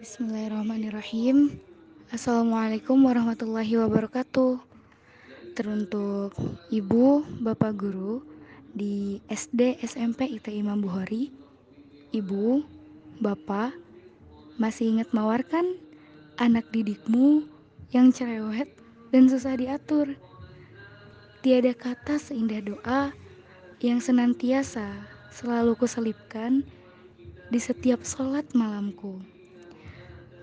Bismillahirrahmanirrahim. Assalamualaikum warahmatullahi wabarakatuh. Teruntuk Ibu, Bapak Guru di SD SMP IT Imam Bukhari, Ibu, Bapak, masih ingat mawar kan anak didikmu yang cerewet dan susah diatur. Tiada kata seindah doa yang senantiasa selalu kuselipkan di setiap sholat malamku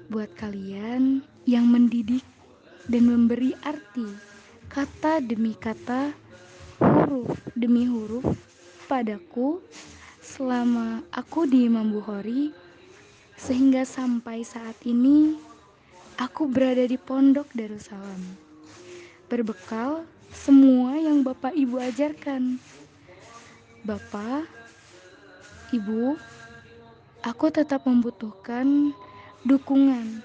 buat kalian yang mendidik dan memberi arti kata demi kata, huruf demi huruf padaku selama aku di Imam Bukhari sehingga sampai saat ini aku berada di pondok Darussalam. Berbekal semua yang Bapak Ibu ajarkan. Bapak, Ibu, aku tetap membutuhkan dukungan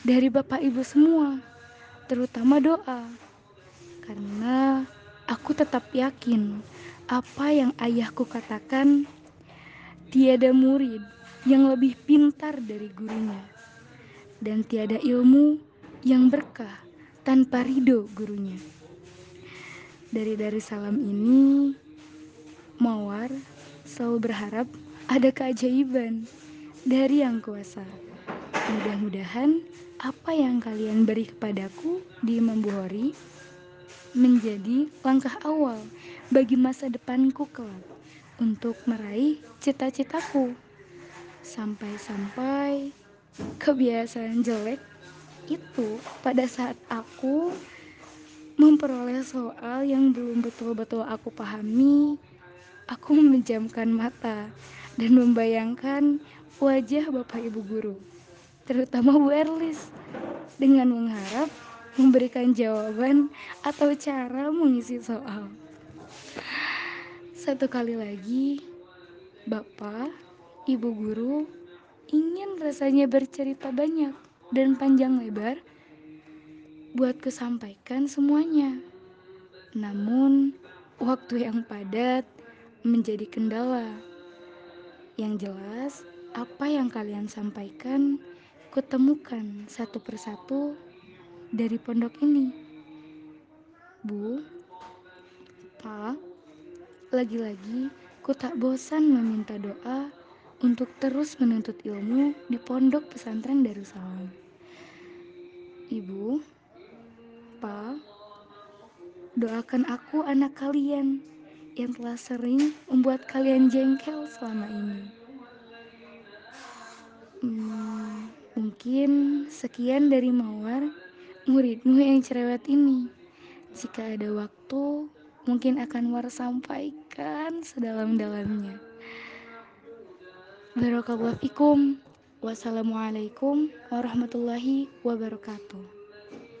dari Bapak Ibu semua, terutama doa. Karena aku tetap yakin apa yang ayahku katakan, tiada murid yang lebih pintar dari gurunya. Dan tiada ilmu yang berkah tanpa ridho gurunya. Dari dari salam ini, Mawar selalu berharap ada keajaiban dari yang kuasa. Mudah-mudahan apa yang kalian beri kepadaku di Imam Bukhari menjadi langkah awal bagi masa depanku kelak untuk meraih cita-citaku. Sampai-sampai kebiasaan jelek itu pada saat aku memperoleh soal yang belum betul-betul aku pahami, aku memejamkan mata dan membayangkan wajah Bapak Ibu guru terutama Bu Erlis, dengan mengharap memberikan jawaban atau cara mengisi soal. Satu kali lagi, Bapak, Ibu guru ingin rasanya bercerita banyak dan panjang lebar buat kesampaikan semuanya. Namun, waktu yang padat menjadi kendala. Yang jelas, apa yang kalian sampaikan kutemukan satu persatu dari pondok ini. Bu, Pak, lagi-lagi ku tak bosan meminta doa untuk terus menuntut ilmu di pondok pesantren Darussalam. Ibu, Pak, doakan aku anak kalian yang telah sering membuat kalian jengkel selama ini. Hmm, Mungkin sekian dari Mawar, muridmu yang cerewet ini. Jika ada waktu, mungkin akan War sampaikan sedalam-dalamnya. Barakallahu fikum. Wassalamualaikum warahmatullahi wabarakatuh.